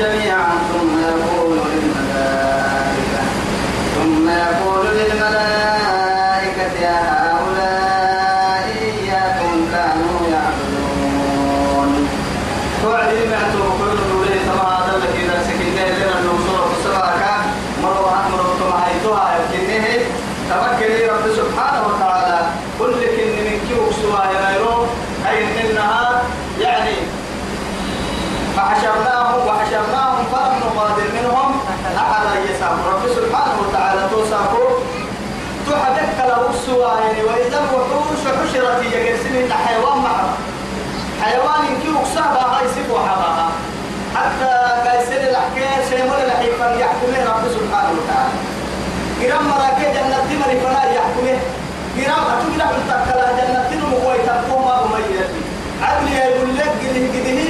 جميعا ثم يقول للملائكة ثم يقول للملائكة يا هؤلاء إياكم كانوا يعبدون توعد ما تقول له تما هذا الذي إذا سكينه لنا النصور السبعة مروا مروا تما هيتوها يمكنه تمكن رب سبحانه وتعالى كل كن من كيوك سوا ينيرو أي إنها يعني فحشرناهم وحشرناهم فلم نغادر منهم أحدا يسام رب سبحانه وتعالى توساكو تحدك له السوا يعني وإذا الوحوش حشرت يجرسين حيوان محر حيوان كيوك سهبا هاي سفو حباها حتى قايسين الحكاية سيمون الحيفا يحكمه رب سبحانه وتعالى. قرام مراكي جنة تمر فلا يحكمه. قرام أتوك لك التكلا جنة تنمو ويتقوم ما أميتي عدل يقول لك قده قده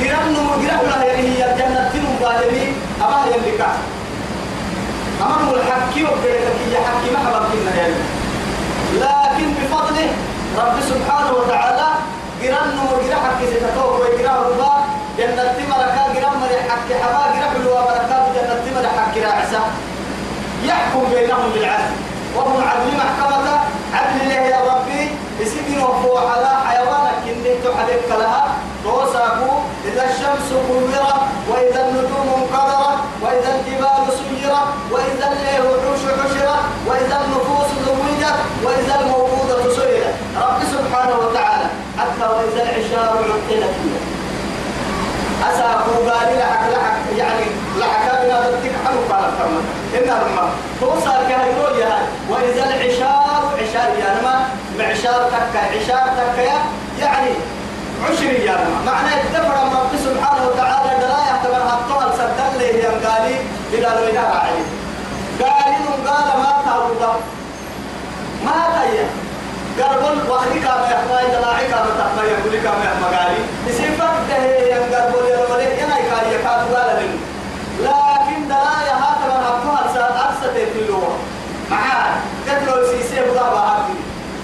قرام نمو قرام لها هي الجنة تنمو بالمي أما يلي كعب أمر الحكي وبيتك يا حكي ما حبب يعني لكن بفضله رب سبحانه وتعالى قران نمو قرا حكي ستتوك وقرا ربا جنة تمركا قرا مري حكي حبا قرا حلوة بركات جنة تمر حكي راعسة يحكم بينهم بالعدل. وهم عدل محكمة عدل الله يا ربي. يسجن وفو على حيوانك إنك تحدث لها توساكو إذا الشمس كورت وإذا النجوم انقدرت وإذا الجبال سيرت وإذا الوحوش حشرت وإذا النفوس زوجت وإذا سئلت رب سبحانه وتعالى حتى وإذا العشار عطلت أساكو قال لحك لحك يعني لحك بنا ذلك حلو قال كمان إن رمى توصل كهيرو يا وإذا العشار عشار يا نما معشار تكا عشار تكا يعني عشري يا نما. معنى الدفر رب سبحانه وتعالى دراية تبر هطول سدل لي يا قالي إذا لو إذا راعي قالي قال ما تعود ما تيه قربل وحدي كام يحمى دلاعي كام تحمى يقولي كام يحمى قالي. فرد هي ين قربل يا ربلي ينا يكاد يكاد قال لهم لكن دلايا هاتنا هبطها أرسل أرسل تلوه معاه قتلوا سيسي بضابة هاتي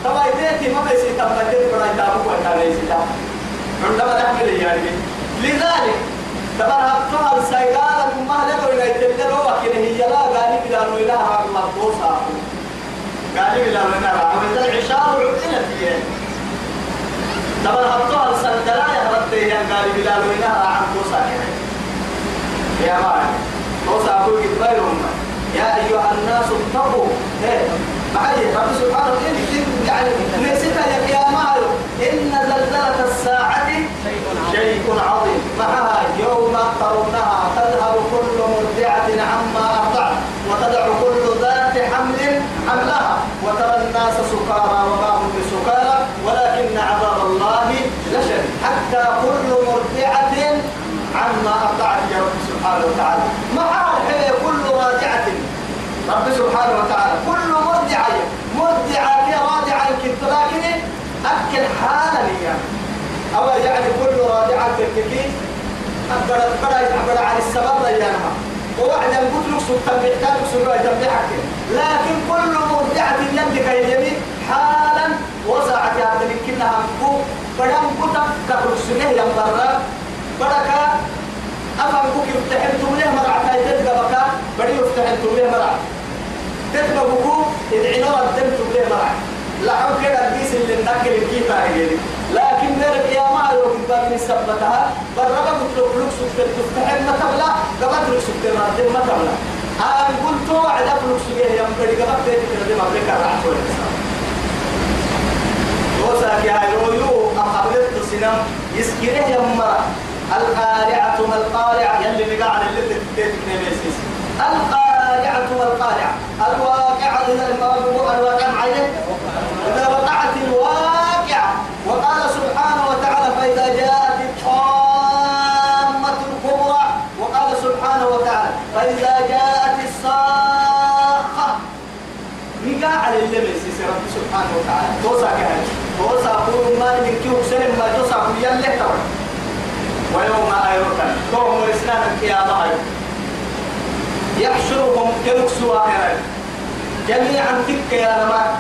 طبعا يديتي ما بيسي تبقى تبقى يتابعوا ويتابعوا يسيطا عندما نحمل يعني. لذلك تبقى هبطها السيدانة ما لقوا إلى يتبدلوا وكذا هي لا قالي بلا نويلها مقبوصة قال لي لا من وإذا العشاء عقلت فيه. طبعا هبطوها السندلا يا ربي يا قال لي لا من عن توسع يا مالك توسع أقول كتبيرهم يا أيها الناس اتقوا. إيه معي رب سبحانه وتعالى يعني نسيتها يا يا مالك إن زلزلة الساعة شيء عظيم. معها يوم ترونها تذهب كل مرضعة عما أرضعت وتدع كل حملها وترى الناس سكارى وما هم بسكارى ولكن عذاب الله لشديد حتى كل مرضعة عما أرضعت يا رب سبحانه وتعالى. مع الحياة كل راجعة. رب سبحانه وتعالى. كل مرضعة مرضعة راضعة كنت لكن أكل حالا يعني أو يعني كل راجعة تككي أبدا أبدا أبدا عن السبب ريانها ووعد قلت لك سلطان بيحتاج سلوى جنبحك لكن كل مرجعة يملك اليمين حالا وسعت هذا يمكنها مكو بدم كتب تخرج سنة ينبرا بدك أفهم كوك يفتحنتم له مرعى تدقى بكا. بدي يفتحنتم له مرعى تدقى بكو يدعينا ردمتم له مرعى لعب كده الديس اللي ناكل الكيفة هيجي لكن نرك يا ما لو كنت من سبتها. برا قلت له فلوس تفتح ما تبلا قبل فلوس تفتح ما تبلا أنا قلت وعد فلوس جه يوم بدي قبل ما بلك راح شوي وساك يا يويو أقبلت السنام يسكره يوم مرة القارعة ما القارعة. يلي بقى عن اللي تتكلم نمسيس القارعة والقارعة الواقعة الواقع معين إذا وقعت الواقعة على اللمس رب سبحانه وتعالى. توسع كهل توسع قول ما نكيو سلم ما توسع قول يلي تبع ويوم أيركن توم إسلام القيامة يحشرهم كنكسوا جميعا تلك يا نمات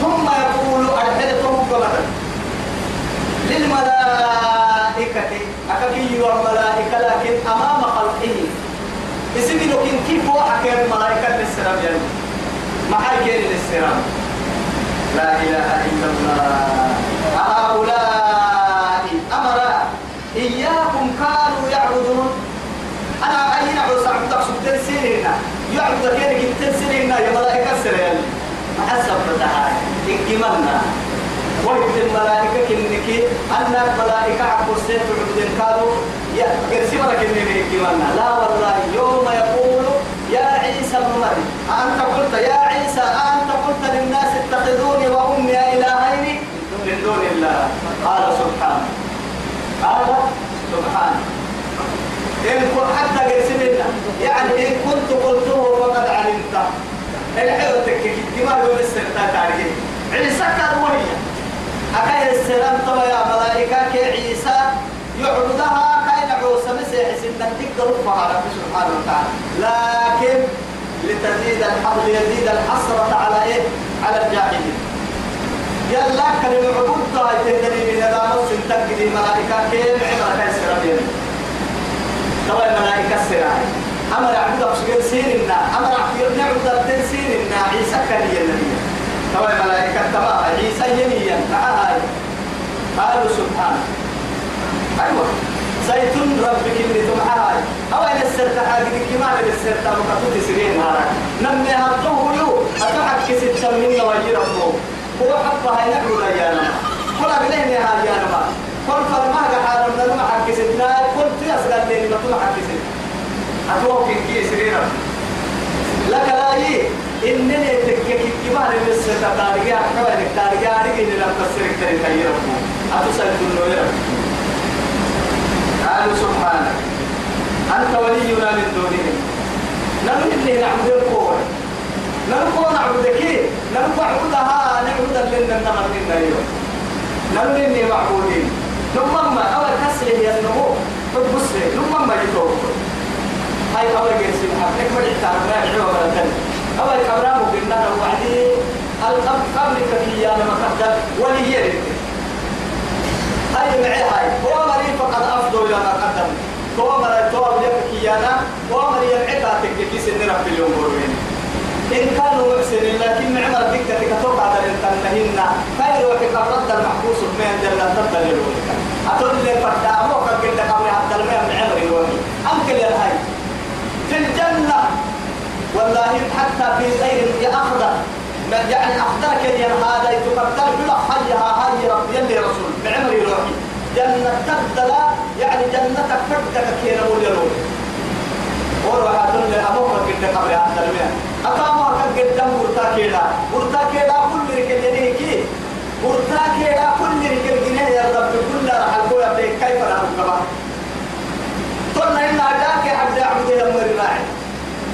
ثم يقول أرحلتهم قبلا للملائكة. أكبي والملائكة اسمي لو كن كيف هو حكي الملائكة للسلام يعني؟ ما حكي للسلام. لا إله إلا الله. هؤلاء أمر إياكم كانوا يعبدون. أنا أين عبد عبد سبتين سنين يعبد كينك كتين سنين يا ملائكة السلام. ما حسب فتحاي إكملنا. وقت الملائكة كنك. أن الملائكة عبد السيف عبد كانوا يا قرسي مرة إكملنا لا والله يوم يقول يا عيسى ابن مريم أنت قلت يا عيسى أنت قلت للناس اتخذوني وأمي إلهين؟ من دون الله. قال سبحانه قال سبحانه إن حتى قرسلنا. يعني إن كنت قلته فقد علمت الحيوة تكك كما يقول السلطة تاريخ عيسى كان وهي أكاي السلام طبعا يا ملائكة عيسى يعبدها كاين عوسى مسيح سنة تقدر سبحانه وتعالى. لكن لتزيد الحظ ليزيد الحسرة على إيه؟ على الجاحدين يلا كلمة عبود طاي تهدني من هذا نص تقدي ملائكة كيف عمل كيس ربين طبعا ملائكة السراعي أمر عبد أبشر سيرنا أمر عبد نعبد الدين سيرنا عيسى كان النبي. طبعا ملائكة تمام. عيسى يميا معها قالوا سبحانه. أيوة. زيتون ربك اللي تمعها أو إن السرت حاجة كما إن السرت مكتوب سرين هذا نمي هاتوه يو أتحك كسر من وجربه هو حبها ينعو يا نما كل أبنه هذا يا نما كل فرما حال من نما حك ستنا كل تيسر لي ما تما حك ست أتوه كي سرين لك لا يي. إنني تكك كما إن السرت تارجع كما تارجع إن لم تسرك تري تيربه أتوسل تنوير قالوا سبحانك أنت ولينا من دونهم. نحن اللي نعبد القوة نحن نعبدك نحن نعبدها نعبد لنا النمر لنا اليوم. نحن اللي معبودين. نمم أول كسره ينمو حب سره نمم يتوب. هاي أول جنس الحق نكمل إحتار ما يحيو ولا أول كبرام وقلنا له وعدي القبل كفيا لما قدر وليين هاي معي. هاي هو مريض فقد أفضل إلى ما قدم. هو مريض تواب يبكي أنا هو مريض عتا تكتكي سن رب اليوم بروين إن كانوا محسنين لكن معمر بك تكتوك على الانتنهن خير وحك رد المحبوس من جنة تبدل الولك أتقول لي فردا أموك قلت قبل الماء من عمر الولي أمكن يا هاي في الجنة. والله حتى في غير أخضر. يعني أخضرك يا هذا يتقدر بلا حيها هاي رب يلي رسول بعمري روحي جنة تبدلا يعني جنتك فردك كينا مولي روحي وروح أتن لأمور قد قبل هذا الماء أقام قد قدام ورتا كيلا ورتا كيلا كل ركل يديه كي ورتا كيلا كل ركل جنيه يا رب كل راح القوة بيك كيف راح القبا قلنا إن عداك عبد عبد يمر راعي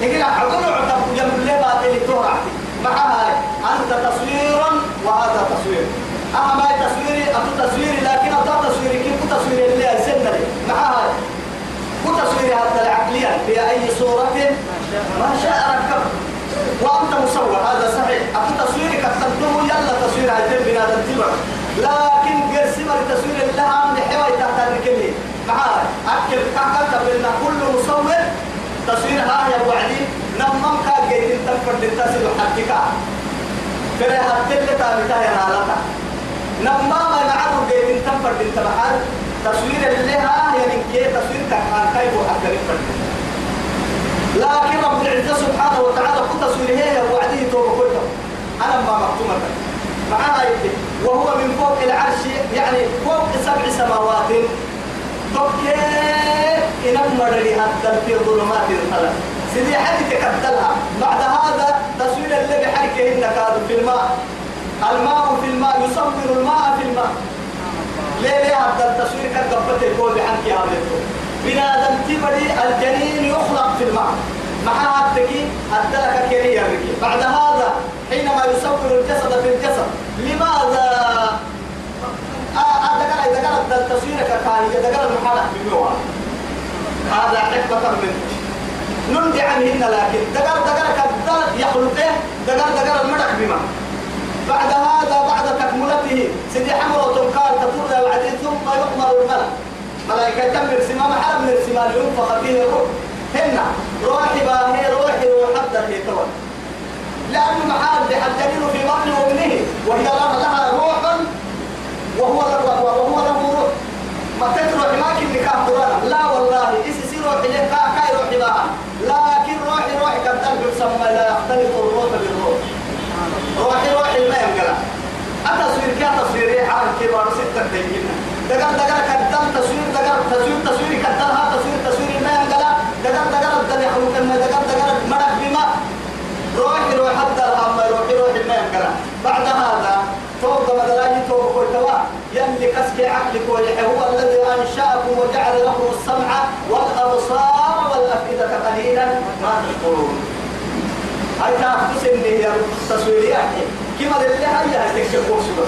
يقول عقول عتب جنب اللي باطل تورعتي معها أنت تصوير وهذا تصوير. أما ما تصويري؟ أبو تصويري لكن أبو تصويري. كيف تصويري؟ اللي أسنى لي معها تصويري هذا العقلية. في أي صورة؟ ما شاء ركب وأنت مصور. هذا صحيح. أبو تصويري؟ كتبته. يلا تصوير هذا بنادى التبر لكن قرسمة تصوير لها من حوى تحت الركلي معها أكل كاكا بأن كل مصور تصوير. ها يا وعدي نمم كا جيت تنفر للتاسد حقك حتى اللي تابتا يا نالتا نمم ما نعرف جيت تنفر للتبحر تصوير اللي ها يعني كي تصوير كان كيف حتى نفر لكن رب العزة سبحانه وتعالى كل تصوير هي وعدي توبة كله. أنا ما مكتومة معها يدي وهو من فوق العرش يعني فوق سبع سماوات. بكي إنما لي حتى في ظلمات الثلاث سيدي حد تكتلها بعد هذا تصوير اللي بحركه إنك هذا في الماء. الماء في الماء يصور الماء في الماء. ليه ليه هذا التصوير كان قبته يقول بحنك هذا بنادم تبري الجنين يخلق في الماء. مع التكي الدلك يركي بعد هذا حينما يصور الجسد في الجسد لماذا؟ أدقل إذا قال التصوير كاكاية إذا قال المحالة بميوها هذا حكمة منه نندي عنهن لكن دقر دقر كذل يخلق إيه دقر دقر المدك بما. بعد هذا بعد تكملته سيدي حمر وتنقال تطول وعدين ثم يؤمر الملك ملائكة تمر سما محرم من سما لينفخ فيه الروح. هن روحي باهي روحي روح حتى هي تول لأنه محال الدليل في بطن أمه وهي لها روح وهو له وهو له روح. ما تتروح ما كن نكاح قرآن. لا والله إيش يصير روح إليه كا كاي روح بها لكن روحي روحي كالدم يسمى لا يختلط الروح بالروح. روحي روحي ما ينقلع. التصوير كان تصويري عن كبار ستة دقيقة دقر دقر كدم تصوير دقر تصوير تصوير كدم ها تصوير تصوير ما ينقلع. دقر دقر الدم يحلو كلمة دقر دقر مرق بما. روحي روح حتى الهم روحي روحي ما ينقلع. بعد هذا فوق مدراجي توب كويتوا يلي كسك عقلك ويحي هو الذي أنشأكم وجعل لكم السمع والأبصار. والأفئدة قليلا ما تشكرون هاي تاخذ سنة هي تصويريات كما اللي هي تكشف وصول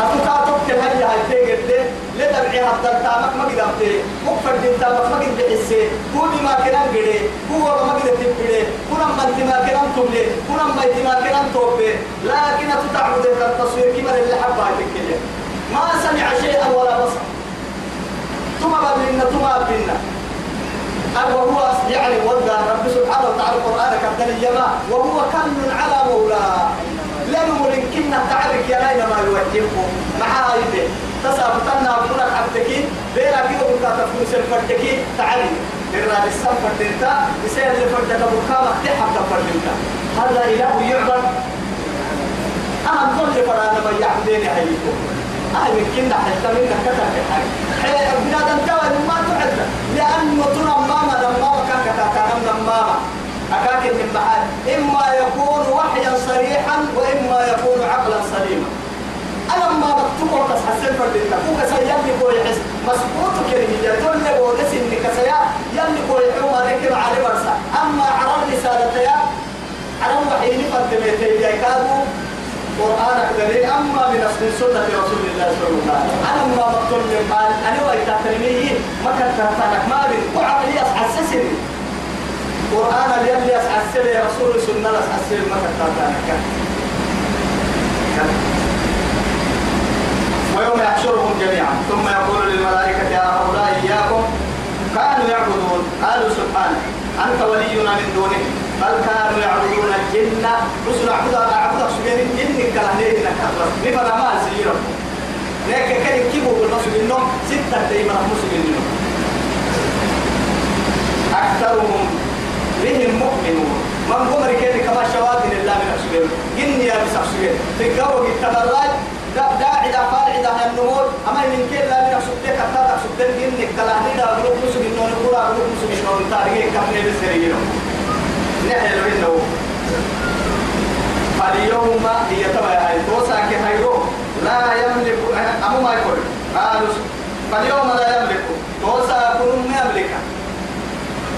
أتوقع هاي تيجي ليه لتبعي هذا تامك ما قدام تي مكفر دين تامك ما قد بحسه هو ما كنا قدي هو ما قد تبدي كنا ما أنت ما كنا تبلي؟ كنا ما أنت ما كنا توبي؟ لكن تتعبد التصوير كما اللي حبها تكلم ما سمع شيئا ولا بصر. ثم بلنا ثم بلنا وهو يعني ودى رب سبحانه وتعالى القرآن كابتن الجماعة وهو كل على مولاه لم يمكننا تعرف يا لين ما يوجهه مع هاي تسابتنا بقول حبتكي بيرا كيلو بكا تفكون سلفتكي تعالي إرنا السم فردنتا يسير اللي فردك بكا مختي حبتا فردنتا هذا إله يعبد. أهم كل فرانا ما يعبدين هايكم أهل يمكننا حتى منك كتب حاجة بنادم توا ما تعد لأنه تنا ماما لما كان كتاكا ماما. أكاك من بعد. إما يكون وحيا صريحا وإما يكون عقلا سليما. أنا ما بكتبه بس حسن فرد التكوك سيالي كوي حس مسبوط كلمة يقول لي بودس إنك سيا يالي كوي حوما ذكر على برسا أما الرسالة يا على وحيني فرد بيتي يكادوا قرآنك دليل أما من أصل سنة رسول الله صلى الله عليه وسلم. أنا ما بطل من قال أنا وإيتا تلميه ما كنت تهتانك ما بين وعملي أسحسسني قرآن اللي يسعى السر يا رسول سنة يسعى السر ما كنت تهتانك ويوم يحشرهم جميعا. ثم يقول للملائكة يا هؤلاء إياكم كانوا يعبدون. قالوا سبحانك أنت ولينا من دونه بل كانوا يعبدون الجن. رسل أعبد أعبد سجين الجن كلامين نكرر بفضل ما سيرهم لكن كان يكتبوا بالرسول إنهم ستة دايما مسلمين. أكثرهم بهم مؤمنون. من قمر كيف كما شواذ لله من أسجين جن يا بس أسجين في الجو التبرج داعي دا فارع دا النمور أما من كل لا من أسجين كتا أسجين جن كلامين دا بلوك مسلمين كورا بلوك مسلمين نون تاريخ كم بسريرهم نحن منه فاليوم هي تبع هاي توسع كهيرو لا يملك أمو ما يقول. قالوا فاليوم لا يملك. توسع كل ما يملك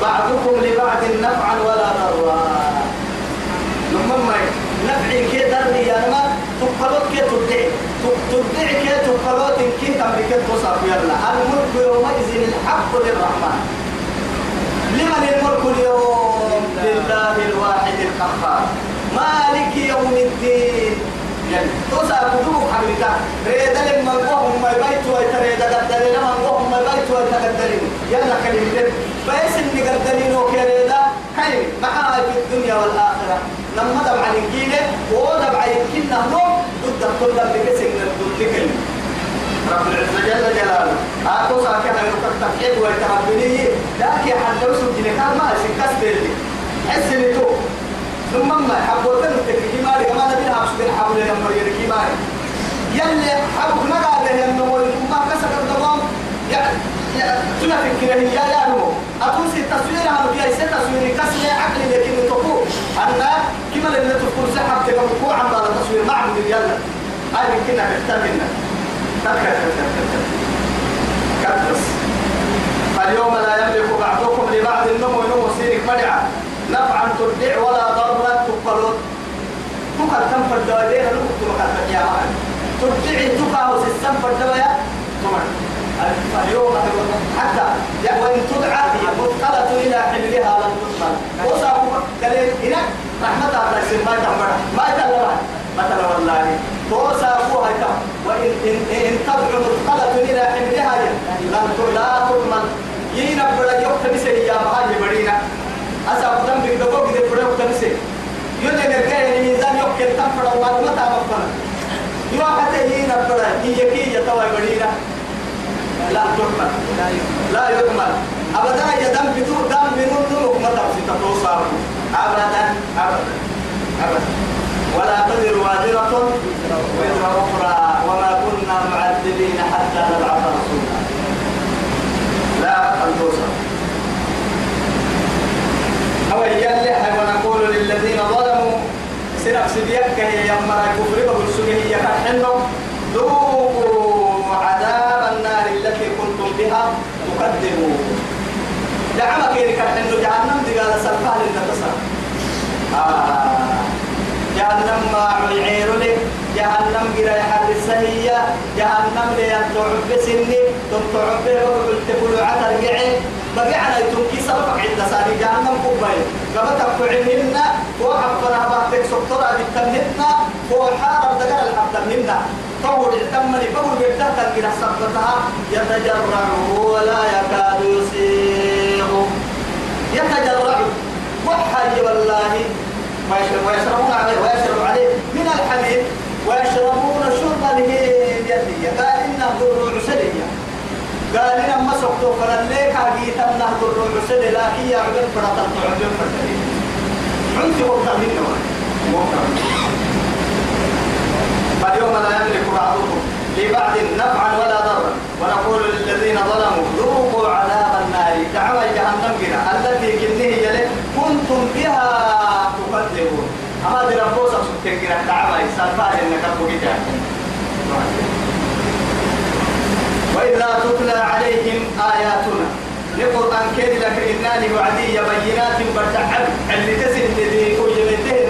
بعضكم لبعض نفعا ولا ضرا. ما نفعي كي درني يا ما تقبلت كي تدعي تدعي كي تقبلت كي تملك توسع يلا الملك يومئذ الحق للرحمن. لمن الملك اليوم؟ لله الواحد القهار. مالك يوم الدين. يعني توسع قدوم حبيبك ريدا لما نقوم ما يبيت ويتريدا نقوم ما يبيت ويتقدرين يلا معها في الدنيا والآخرة. لما ضد كل ذلك سجن ضد كلمة رب العزة جل جلاله. أتوسع كذا يركب تفعيل ويتهبني لكن حتى وصل جنكان ما سكست لي حس إني تو ثم ما حبوتن تكفي مالي كما نبي نعرف بين حبل لما يركي مالي يلي حب ما قاعد إنه ما كسر الدوام. يعني تنا فكرة هي يا نمو. أتوسي التصوير هم فيها يصير تصوير. كسر عقلي لكن تقول أنا كما لما تقول سحب تبقى مقوع عن التصوير ما عم يلا. هاي كنا نحتاجنا كبس فاليوم لا يملك بعضكم لبعض النمو. نمو سيرك مدعى نفعا تدع ولا ضرا تقلط تقل تنفر دوالين لك تمكن يا مان تدعي تقع وسيستم فردويا تمر اليوم حتى وإن تدعى مثقلة إلى حملها لن تقبل. وصاحب قال إلى رحمة الله ما تمر ما تلوى مثلا والله. أبوها كم وإن إن إن تدعو مثقلة إلى حملها لن لا تؤمن ينا بلا يوم تبسي يا مهاجي مرينا ما تعرفنا يا حتى هي نبرة هي كي يتوى بدينا لا تحمل. لا يحمل. أبدا يا دم بدو دم بدون نمك ما تفسي تتوصل. أبدا أبدا أبدا. ولا تزر وازرة وزر أخرى وما كنا معذبين حتى نبعث رسولا. لا توصل. أو يلي ونقول للذين ظلموا سنك سبيك هي يمر الكفر وبالسجه هي كحنو ذوقوا عذاب النار التي كنتم بها تكذبون دعمك إلى كحنو جهنم دي قال سلفان للنتصر آه. جهنم ما عير لك جهنم جرى يحرس هي جهنم لينتعب سني تنتعب وقلت كل عتر قعي. بقعنا يتنكي سبقك عند ساري جهنم قبل قبتك فعلهن وحفنا بحتك سكتورا بالتمهن وحارب دقال الحبتمهن طول التمني فقل بيرتاح تنقل سبتها يتجرعه ولا يكاد يسيغ يتجرع وحي والله. ويشربون عليه ويشرب عليه من الحديد ويشربون شربا لهي قال إنه ضر عسلية قال لنا سقطوا فلليك عقيت أنه ضر عسلي لكن يا عبد فرطة عبد فرطة عندي وقت منه فاليوم لا يملك بعضكم لبعض نفعا ولا ضرا. ونقول للذين ظلموا ذوقوا عذاب النار. دعوى جهنم بنا. التي كنه يلي كنتم بها تكذبون. أما دي ربوسا سبتكنا دعوى سالفاه إنك بقيتا وإذا تتلى عليهم آياتنا لقرآن كيد لك إناني وعدي بينات برتعب اللي تسن اللي كوي يمتهن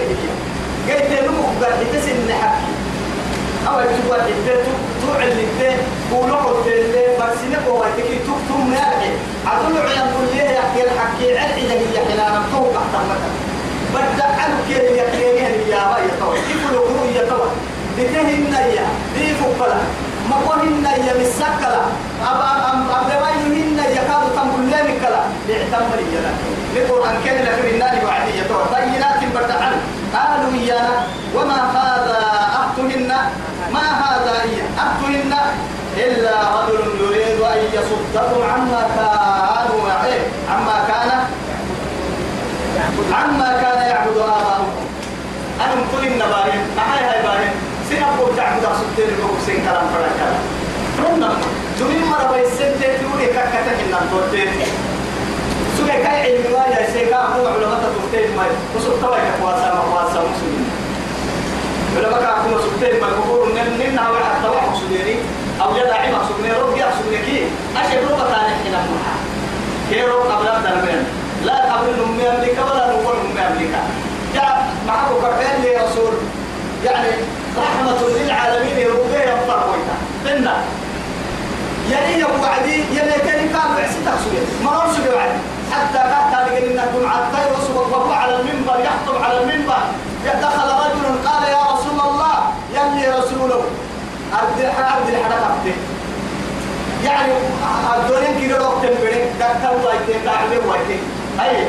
هي قلت نمو؟ قد تسن حكي أو يتبع الدين توع الدين قولوا قلت اللي برسنة هو تكي توك توم نارجع عدل عيان ليه يحكي الحكي إذا هي حلانا توقع تمتا بدأ عنه كيف يكريني يا باي يتوى يقولوا؟ قلوا يتوى دتهن يا دي فقلا ما قهن يا مسكلا أب أب أب أب روايهن يكاد تنقل لي مكلا لعتمر يلا لقرآن كان لك النار وعدي يتوى بينات بدأ عنه. قالوا يا وما هذا أختهن ما هذا هي أختهن إلا رجل يريد أن يصدهم عما كانوا يعرف عما كان عما كان يعبد آباؤهم أنا كل النباهين معاي هاي باهين سنبقوا تعبد أصدين البقوا سين كلام فلا كلام رنا دمين مرة بيسنت تقولي كاكتك إن أنتوتين سوى كاي علمي وايا سيكا أمو علماء تفتين ماي وصل طبعا كواسا مقواسا مسلمين علماء كاكو سبتين ما يقولون نن نحو حتى واحد سبيني أو يدا عما سبيني رب يا سبيني كي أشهد رب كان حين محا كي رب قبل أبدا لا قبل نمي أمريكا ولا نقول نمي أمريكا جاء معه كرهين لي رسول؟ يعني رحمة للعالمين ربيه يفضل ويتا فإن يعني يبو عدي يلي كان كان بعسيتك سويت مرور سوي وعدي حتى كانت لقينا انكم عتاي وسوق وهو على المنبر يخطب على المنبر. دخل رجل قال يا رسول الله يلي رسوله أرد أرد الحركة يعني الدنيا كده وقت وايتين دعوة وايتين أي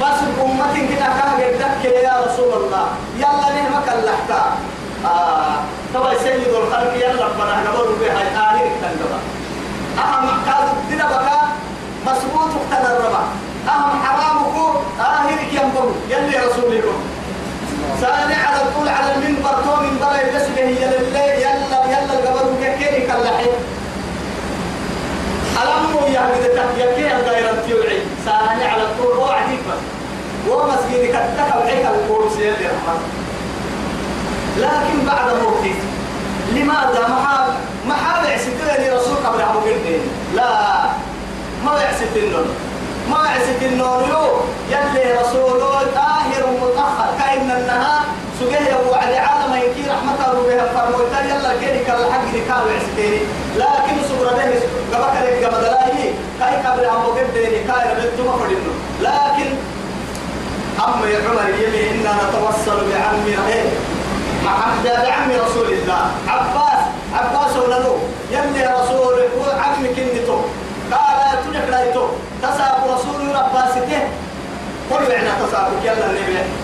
بس أمتي كده كان يدك يا رسول الله يلا نهمك اللحكة آه طبعا سيد الخلق يلا ربنا نقول بها آخر التنقبة أهم قال دنا بكا مسبوط تنربا أهم حرامك آخرك ينبغ يلي رسول الله سألني على طول على المنبر تو من يلسل هي لله يلا يلا القبر كيكي كاللحي ألم يا بدك يكي الغير التيوعي سألني على طول هو عديك بس ومسجد كتك وعيك الكورس يلي رحمة لكن بعد موتي لماذا محاب محاب عسيتني رسول قبل قردين لا. ما يعسيتني ما يعسيتني يو يلي رسول آخر متأخر. كأن النهار سجيه وعد عالم يكي رحمة ربها فرموتا يلا كيري كلا حق دي كاو يعسيتني لكن سبرا ده قبك لك قبل لاهي كاي قبل أبو قردين كاي ربطو مفردنو لكن أما يا عمر يلي إنا نتوصل بعم إيه محمد بعم رسول الله. عباس عباس ولدو. يلي رسول عم كنتو قال تنك رايتو تساب رسول عباسته قل معنا تسابك يلا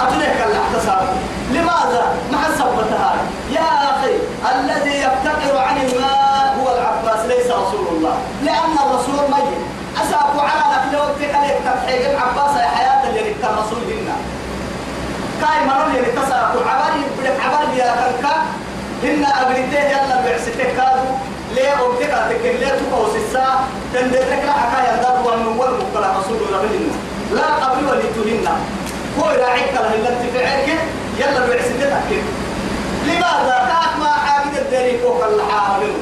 أبنك الاحتصاب لماذا؟ ما سبتها يا أخي الذي يفتقر عن الماء هو العباس ليس رسول الله. لأن الرسول ميت. أسأب على لو وقتك لك تفحيق العباس يا حياة اللي ركب رسول هنا. كاي مرة اللي تسأب عبالي بدك عبالي يا كنكا هنا أبنتيه يلا بعستك كادو ليه وقتك تكن ليه تقوس الساعة تندرك لحكاية دابوا من ورمك رسول الله لا قبل ولتهن هو راعيك له إلا انتفاعك يلا بعسدتك لماذا؟ كاك ما حاجة الدري فوق الحامل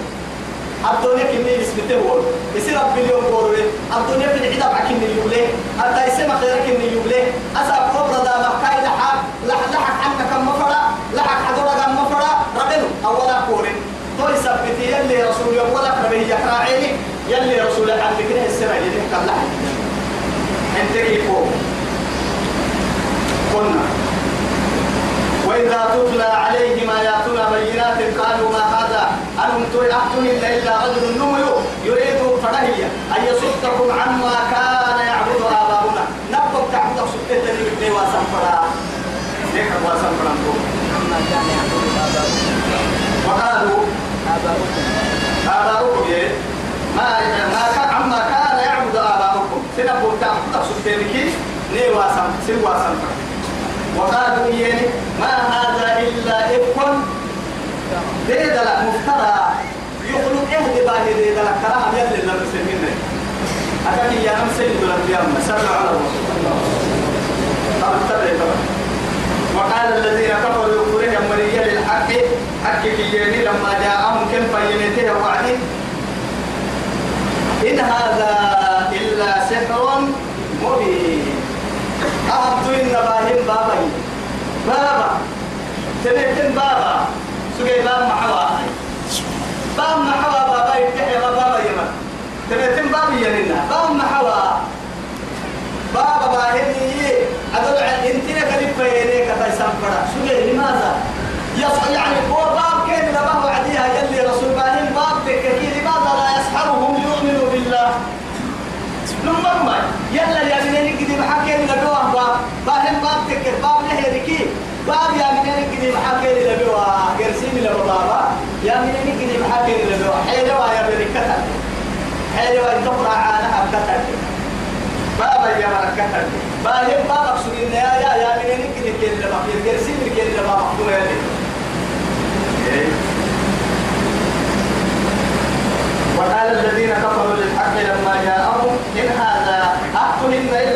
الدنيا كمية اسمته هو يصير بليون قروي الدنيا في العدة معك إني يبلي أنت يسمى خيرك إني يبلي أسأل كبرى دا مكاي لحق لحق عنك كم مفرا لحق حضورة كم مفرا ربنا. أولا قوري تو يثبت يلي رسول يوم ولا كربه يقرأ عيني يلي رسول عبد كده السنة يلي كم لحق انت كيفو قلنا وإذا تتلى عليهم آياتنا بينات قالوا ما هذا؟ أنتم تؤتون إلا رجل نمي يريد فرهية أن يصدكم عما كان يعبد آباؤنا. نبقى تعبد سبتة لي واسم فرا ليك واسم فرا عما كان يعبد آباؤكم وقالوا آباؤكم آباؤكم إيه؟ ما ما كان عما كان يعبد آباؤكم. سنبقى تعبد سبتة لي لي واسم سن واسم فرا وقالوا إيه ما هذا إلا إفك. ديد لك مفترى. يخلق إهدي باهي ديد لك كلام يلي للمسلمين أكاك يا نمسي الأنبياء سلوا على الرسول طب اتبع طبعا وقال الذين كفروا يكفرون مريا للحق حق كياني لما جاءهم كم بينته وعدي. إن هذا إلا سحر مبين أهبت إن باهم بابا. بابا. سنتين بابا سجى باب محوا باب محوا بابا يتحي بابا يمن سنتين باب يننا باب محوا. بابا باهني أدل عن انتنا كليب بينيك تيسام فرا سجى لماذا يعني هو باب كان لما وعديها يلي رسول باهم باب تككي لماذا لا يسحرهم ليؤمنوا بالله نمر ما يلا يا منين كذي محاكي لبوا باب باهم باب تكر باب نهركي باب يا منين كذي محاكي لبوا لبوا بابا. يا منين كذي محاكي لبوا. حيلوا يا بركتك حيلوا تقرأ عنها بكتك بابا يا بركتك باهم باب سجن يا يا يا منين كذي كذي لبوا. قرسيني كذي لبوا. محكوم يا وقال الذين كفروا للحق لما جاءهم إن هذا حق إلا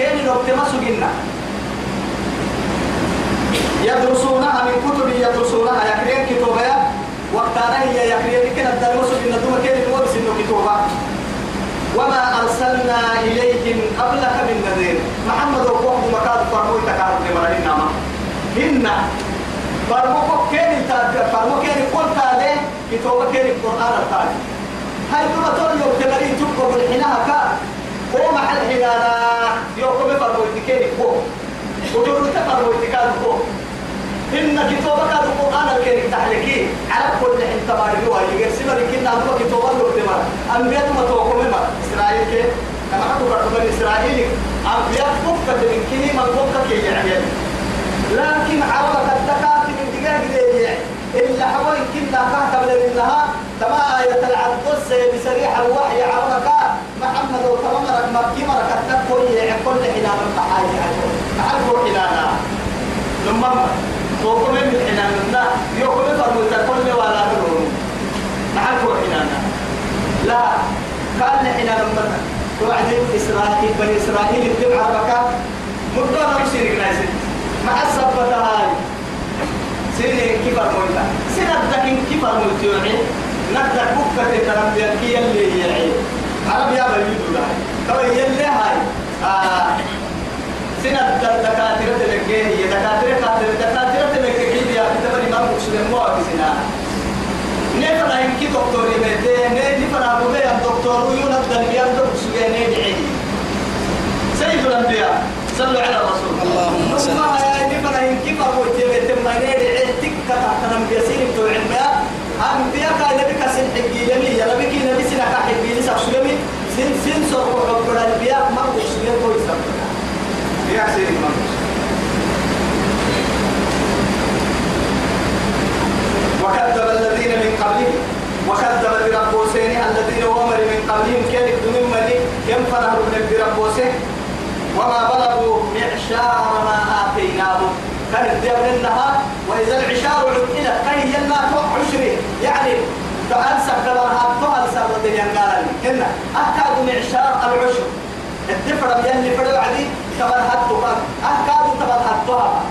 كان نكتب مسجنا يدرسونها من كتب يدرسونها يا كريم كتابك وقتنا هي يا كريم كنا الدرس مسجنا ثم كان نورس إنه كتابك وما أرسلنا إليهم قبلك من نذير. محمد وقوم مكان فرموي تكارب لمرهن نعم. هن فرموك كان فرموك كان قلت عليه كتابة كان القرآن الثاني هاي تقول يوم تمرين تبقى بالحناها كا. هو محل حنانا يوم فرموي تكين فوق وتقول تفرموي تكاد فوق إن كتابة كان القرآن الكريم تحلكي. على كل حين تبارك هو يجي سمر كنا هو كتابة لو تمر أنبياء ما توقف ما إسرائيل كي كما حكوا برضو إسرائيل أنبياء فكة من كني من فكة كي يعني. لكن عربة التكات من دقائق يعني. إلا حوالي كنا كهتم لله تما آية العبدس بسريح الوحي عربك. محمد وتمرك مكي مرك التكوي كل حنا من قحاي محل حنانا لما توقف من حنانا يوقف فرموت كل ولا نور محل حنانا لا كان حنا لما توعد إسرائيل بني إسرائيل اتبع عربك مدة نمشي نايسين مع السبتة هاي. سيني كبر مويتا سنة دكين كبر مويتا يوعي نقدر بكة تربية كي يلي يعي عرب يا بيدو لا تو يلي هاي آه سنة دكاترة تلقيه هي دكاترة دكاترة دكاترة تلقيه هي كتب الإمام مسلم مو أكسنا نفنا إنكي دكتوري ميتة نفنا أبوه الدكتور ويونا الدنيا دكتور سجيني دعي سيد الأنبياء صلوا على الرسول. اللهم صل وسلم يا نفنا إنكي فرقوا تيمتم ما نيري عدتك كتاكنا بيسير بتوع علمها أنبياء كان نبي كسن حقي لمي يا نبي كي نبي سنا كحقي سن سن سرور ربنا البياء ما تشبه كل سبب بياء سيري ما وكذب الذين من قبلهم. وكذب بربوسين الذين ومر من قبلهم. كانت من ملي كم فرحوا من بربوسين؟ وما بلغوا معشار ما آتيناهم. كانت يوم النهار وإذا العشار عدلت كان يلا توقع عشرين. يعني فأنسى كلامها فأنسى الدنيا ينقال هنا أكاد معشار العشر. الدفر يلي فرد عدي كبر هاتو أكاد تبر هاتوها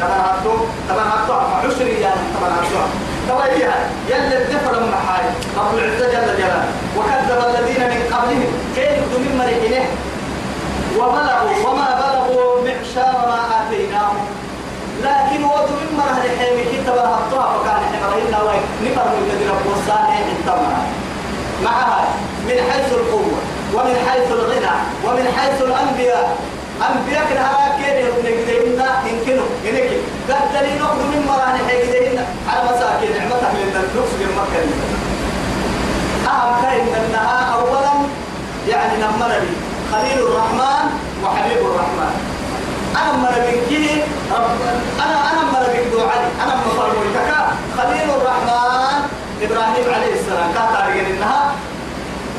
تبر هاتو تبر هاتوها عشري يعني تبر هاتوها تويها يلي الدفر من حاي. رب العزة جل جلاله. وكذب الذين من قبلهم. كيف من مريحينه وبلغوا وما بلغوا معشار ما آتيناهم. لكن وضع من مرة الحين كتب هبطها فكان حمرهن وين؟ نفر من الذي رب والصانع انتمها معها من حيث القوة ومن حيث الغنى ومن حيث الأنبياء. أنبياء كده هراكين نجدهن يمكنوا هناك قد لي نقض من مرة الحين على مساكين نعمتها من النفس من مكة أهم كائن أنها أولا يعني نمنا بي خليل الرحمن وحبيب الرحمن. أنا مربك رب أنا أنا مربك دو علي أنا مفرمك خليل الرحمن إبراهيم عليه السلام كان تاريخ إنها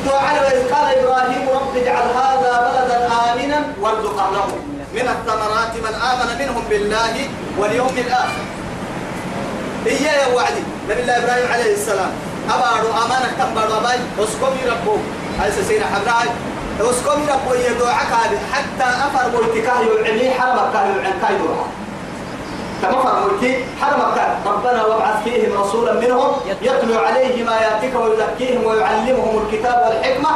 وإذ قال إبراهيم رب اجعل هذا بلدا آمنا وارزق أهله من الثمرات من آمن منهم بالله واليوم الآخر. إياه يا وعدي نبي الله إبراهيم عليه السلام. أبارو أمانة كم بارو أباي اسكمي ربو. هاي سينا حبراي اسكمي ربو يدوعك حتى أفر بويتكاه يلعني حرمك يلعن كاي دوعا كما فرمولتي حرمك ربنا وابعث فيهم رسولا منهم يتلو عليهم آياتك ويزكيهم ويعلمهم الكتاب والحكمة.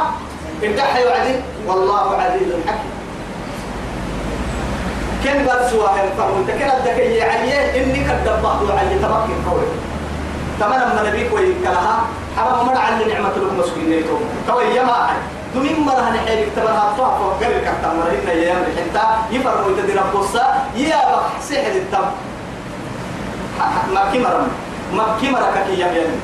امدح يعدي والله عزيز حكيم. كن بس واحد فرمولت كن الدكية عليه إني كدب بعض علي. تمكن قوي تمام من نبيك ويكلها حرام مر على نعمة لكم لكم تو يما دمين مرة نحيل تبرها طاف وقال لك تمر إن يوم الحنتا يفرموا تدير القصة يا بخ سحر التم ما كمرم ما كمرك كي يم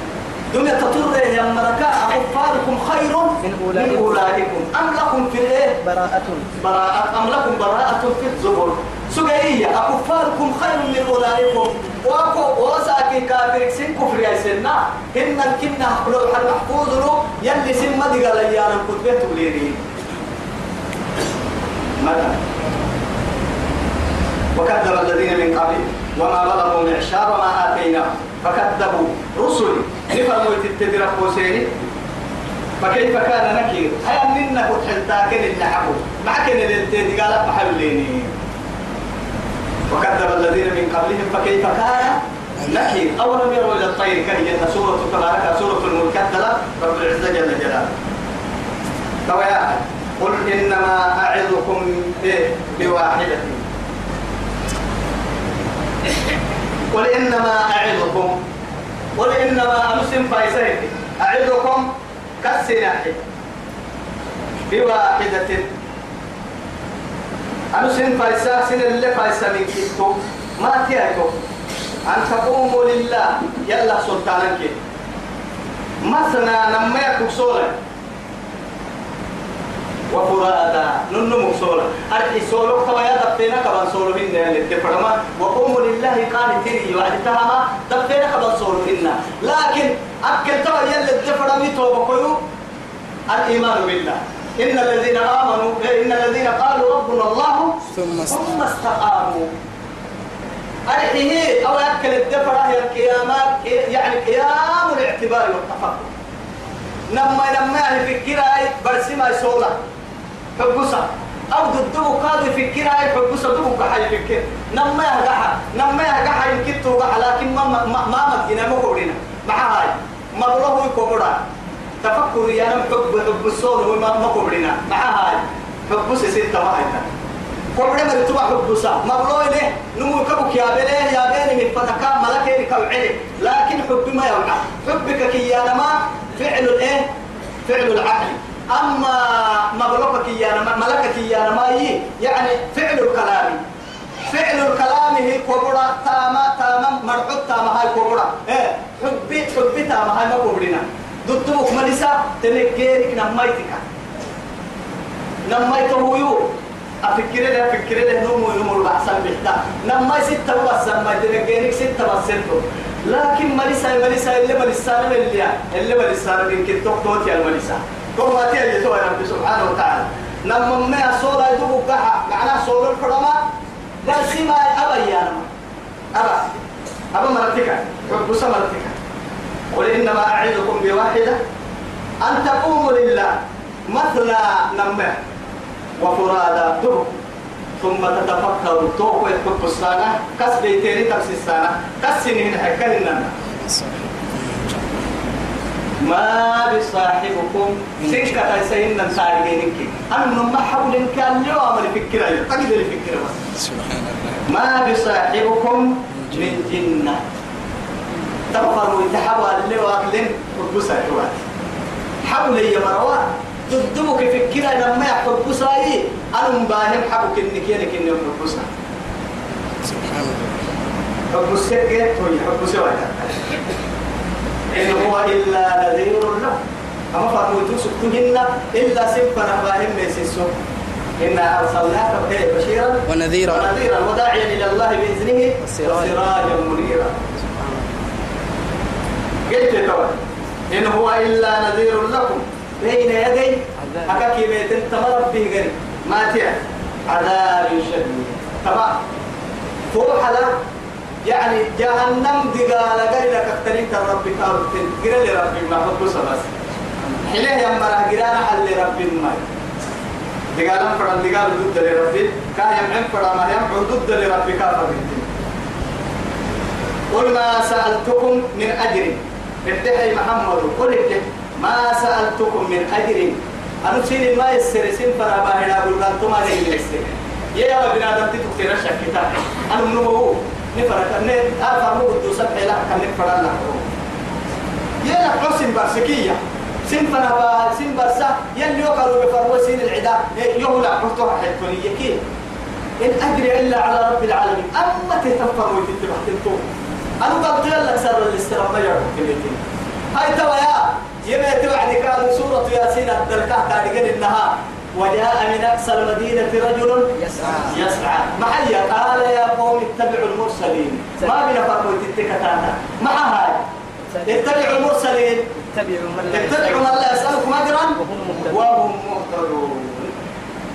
دنيا تطر يا مركا أكفاركم خير من أولئكم. من أولئكم. أم لكم في الإيه براءة. براءة. أم لكم براءة في الزبر سجية أكفاركم خير من أولئكم. وأكو وساكي كافر سن كفر يا سنة إن الكنا لو حد محفوظ له يلي سن أنا كنت بيت وليني متى وكذب الذين من قبل وما بلغوا معشار ما آتيناهم فكذبوا رسلي نفرموا تتدرك بوسيني فكيف كان نكير؟ هيا منا كنت حلتاكن اللي حبوا معك اللي قال بحليني وكذب الذين من قبلهم. فكيف كان نكير؟ أولم يروا إلى الطير كهي سورة تبارك سورة الملك رب العزة جل جلاله. طويا قل إنما أعظكم بواحدة. قل إنما أعظكم. قل إنما أمسم فايسيك. أعظكم كالسناح. بواحدة. أمسم فايسا سن اللي فايسا من كتو ما تيأتو أن تقوموا لله. يلا سلطانك. مثنى نما يكو سولا وفرادا. ننو مكسولا. أرحي سولو كما يدفتنا كبان سولو هنا للتفرما وقوموا لله قال تري وعد تهما دفتنا كبان سولو هنا لكن أكل توا يلا التفرمي توبا كيو الإيمان بالله. إن الذين آمنوا إن الذين قالوا ربنا الله ثم ثم استقاموا. أرحيه أو أكل الدفرة هي القيامات يعني قيام الاعتبار والتفكر. نما نما يفكر أي برسما يسولا. حبسا أو ضده قاضي يفكر أي حبسا دو كحي يفكر نما يهجح نما يهجح يمكن توقع لكن ما ما ما مدينا ما قولنا مع هاي. ما الله يكبرنا تفكر يا نم حب حب الصول وما ما قولنا مع هاي. حبس ستة واحد قبل ما تبع حبسا ما بلوي له نمو كبك يا بله يا بني من فتكا ملك كوعلي لكن حب ما يوقع. حبك كي يا نما فعل الإيه؟ فعل العقل. أما مبلوكك يا ملكك يا نما يعني فعل الكلام. فعل الكلام هي كبرى تاما تاما مرعوب تاما هاي كبرى إيه حبي حبي تاما هاي ما كبرنا ضدك ملسا تنكيرك نميتك نميته يو أفكر له أفكر له نمو نمو البحثان بحتا نما ستة بس ما تنقينك ستة بس ستة لكن مليسا مليسا اللي مليسا اللي اللي مليسا من كتوك توت يا المليسا ما تيجي يا رب سبحانه وتعالى. نما ما صورة يدوب كها معناه صورة الحرمة بس ما أبا يا نما أبا أبا مرتك حب سمرتك قل إنما أعظكم بواحدة أن تقوموا لله مثنى نمه وفرادا دب ثم تتفكروا توقوا يحب السنة كس بيتيني تبس السنة كس سنين حكاين ما بصاحبكم سنك تيسين نسارجينك أنا ما حول كان اليوم الفكرة قليل الفكرة بس. سبحان الله. ما بصاحبكم من جنة. تغفروا يتحبوا اللي واكلين وبسا حوات حبوا لي مروان تدبك فكرة لما يحب بساي أنا مباهم حبوا كنك ينك إني بسا سبحان الله. حب السكة يحب سواك إن هو إلا نذير له. أما فرموتو سكتهن إلا سبنا باهم ميسيسو إنا أرسلناك بشيرا ونذيرا. ونذيرا وداعيا إلى الله بإذنه وسراجا. منيرا. قلت طبعا إن هو إلا نذير لكم. بين يدي. أكاكي بيت انت مرب به قريب. ما تيع عذاب شديد. طبعا على يعني جهنم دقال قال لك اختليت الرب كارتين قال لي ربي ما حبوسه بس حليه يا مرة قرأنا حل ربي ما دقال فرد دقال ضد لربي كان يمعن فرد ما يمعن ضد لربي كافر قل ما سألتكم من أجر. ادعي محمد. قل ادعي ما سألتكم من أجر. أنا سيني ما يسر سين فرا باهنا أقول لك توما نيجي يسر يا يا بنا دم تكتير الشكتا أنا منو هو؟ أنا أفهم هو بدو سبح لا كان نفرق لا يا لك حسن برسكية. سين فرا با سين برسا يلي يقالوا بفروا سين العدا. يهلا حطوها حيثونية كيف؟ إن أجري إلا على رب العالمين. أما تتفروا تتبع تنتو أنا قلت لك سر الاستلام ما يعرف كلمتين هاي توا يا يما توعد كان سورة ياسين الدلكة قال إنها وجاء من أقصى المدينة رجل يسعى. يسعى. محيا قال يا قوم اتبعوا المرسلين. ما بنا فرقوا تتكتانا مع هاي اتبعوا المرسلين. اتبعوا من لا يسألكم أجرا. وهم مهتدون.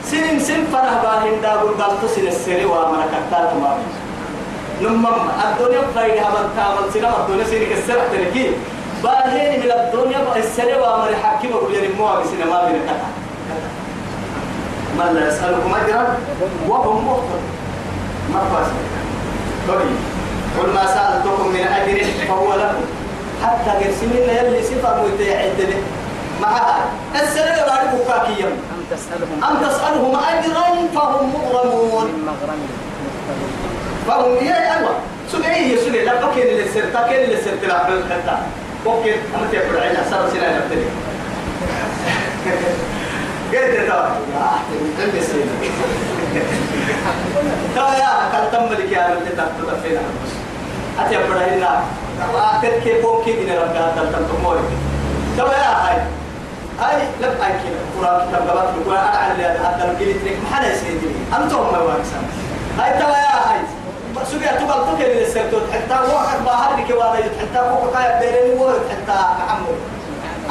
سنين سن فرح باهن دابل قلت سن السري وملكتات ما. نمم الدنيا فايدة من تعمل سنة الدنيا سنك السرع تركي باهين من الدنيا السري ومن حكيم أقول يعني مو بسنة ما بين كتا. من لا يسألكم أجرا وهم مهتدون ما فاسد طيب قل ما سألتكم من أجر فهو لكم. حتى قرسمين يلي صفة متعدة به معها. السنة بعد بكاكيا أم تسألهم أم تسألهم أجرا فهم مغرمون. فهم يا أيوة. سجعي يا سجعي لا بكين اللي سرت بكين اللي سرت لا بكين. أنا تقول عينا صار سنة نبتدي قلت ترى. ترى يا كان تملك يا من تتفق فينا. أتي أبدا هنا وأكد كيف ممكن إن ربنا تلتم تموري ترى يا هاي هاي لم أكل قرآن كتاب قبات القرآن أنا على هذا الجيل تريك ما حدا يسيدني أنتم ما واقسم هاي ترى يا هاي سوريا تبغى اللي سرتوا حتى واحد ما هذيك ولا حتى فوق كاي بيرني ورد حتى محمد.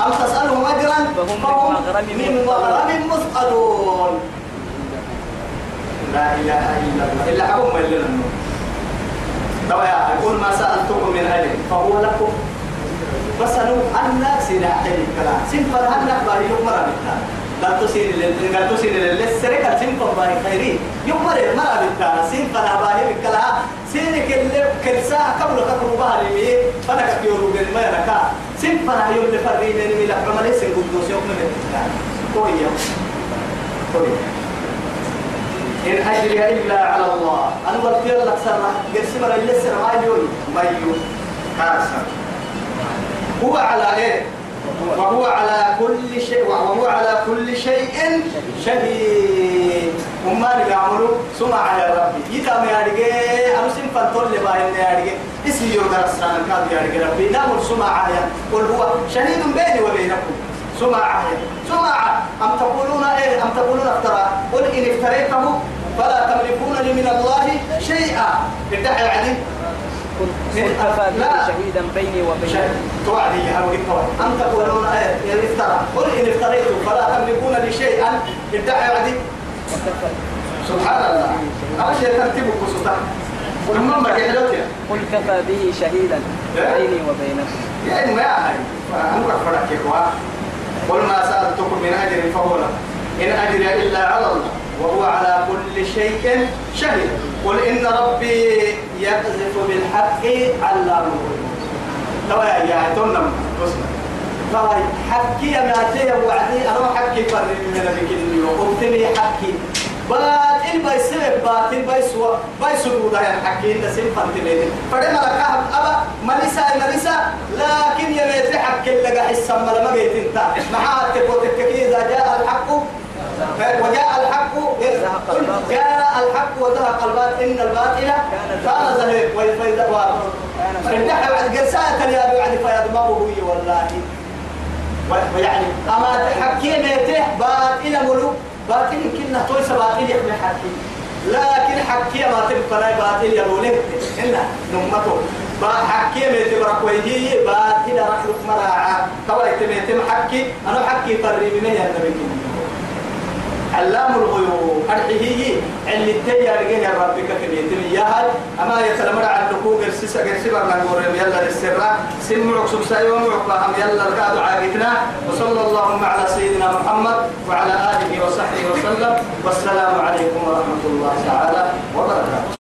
أم تسألهم أجرا؟ فهم من مغرم مثقلون لا إله إلا الله. إلا حكم ما إلا النور طبعا يقول ما سألتكم من أجل فهو لكم. بس أنا أنا سينا حين الكلام. سنفر هنا باري يوم مرة بالتالي؟ لا تسين لل لا تسين للسرقة. سنفر باري خيري يوم مرة بالتالي. سنفر باري بالكلام سينك اللي كل ساعة قبل تقرب بها لي فأنا كتيرو بين سنفر يوم لفري من ملا عملي سنقول يوم من كويا كويا إن أجري إلا على الله أنا قلت لك سرة قرسم رجل السر ما يجوي ما كاسر هو على إيه وهو على كل شيء وهو على كل شيء شهيد وما اللي يعملوا سمع على ربي يتام يا رجال سين فانتول اللي باين يا رجال اسمي يوم درسنا كاد يا رجال ربي نامر سمع على قل هو شهيد بيني وبينكم. سمعة سمعة أم تقولون إيه؟ أم تقولون افترى. قل إن افتريته فلا تملكون لي من الله شيئا. ادعي عدي قل لا. شهيدا بيني وبينكم. توعدي يا أبو أم تقولون إيه؟ إن افترى. قل إن افتريته فلا تملكون لي شيئا. ادعي عدي وكفى. سبحان الله. هذا شيء ترتيب قل كفى به شهيدا. بيني وبينكم يعني ما هاي كيكوا قل ما سألتكم من أجر فهو له إن أجري إلا على الله وهو على كل شيء شهيد قل إن ربي يقذف بالحق علام توا يا يا تنم بسم توا حكي يا ماتي وعدي أنا حكي فرق من الكلمة وقلتني حكي باطل بايسلك باطل بايسوا بايسوا ودا يا حكي انت سين فانتلين فدما لك أبا مليسا مليسا لكن يا ميت حكي لك حسا ما لما جيت انت محات تقولك إذا جاء الحق وجاء الحق جاء الحق وزهق الباطل إن الباطل كان زهيق وفيدا فإن بعد قرسات يا بعد فيضمره والله. ويعني أما تحكي ميته باطل ملوك. باطل كنا تويس باطل يحمي حكي لكن حكي ما تبقى باطل يلوله إلا نمته. با حكي ميته بركويه باطل رحلك مراعا كويت ميته حكي. أنا حكي فري من يا النبي علام الغيوب أرحيه اللي تيا رجيه ربك كبيت يا هاي أما يتلمر على النكوك السيسة قرسي برنا نقول يلا للسرة سمعك سبسا يومعك بهم يلا القاد عاقتنا. وصلى اللهم على سيدنا محمد وعلى آله وصحبه وسلم. والسلام عليكم ورحمة الله تعالى وبركاته.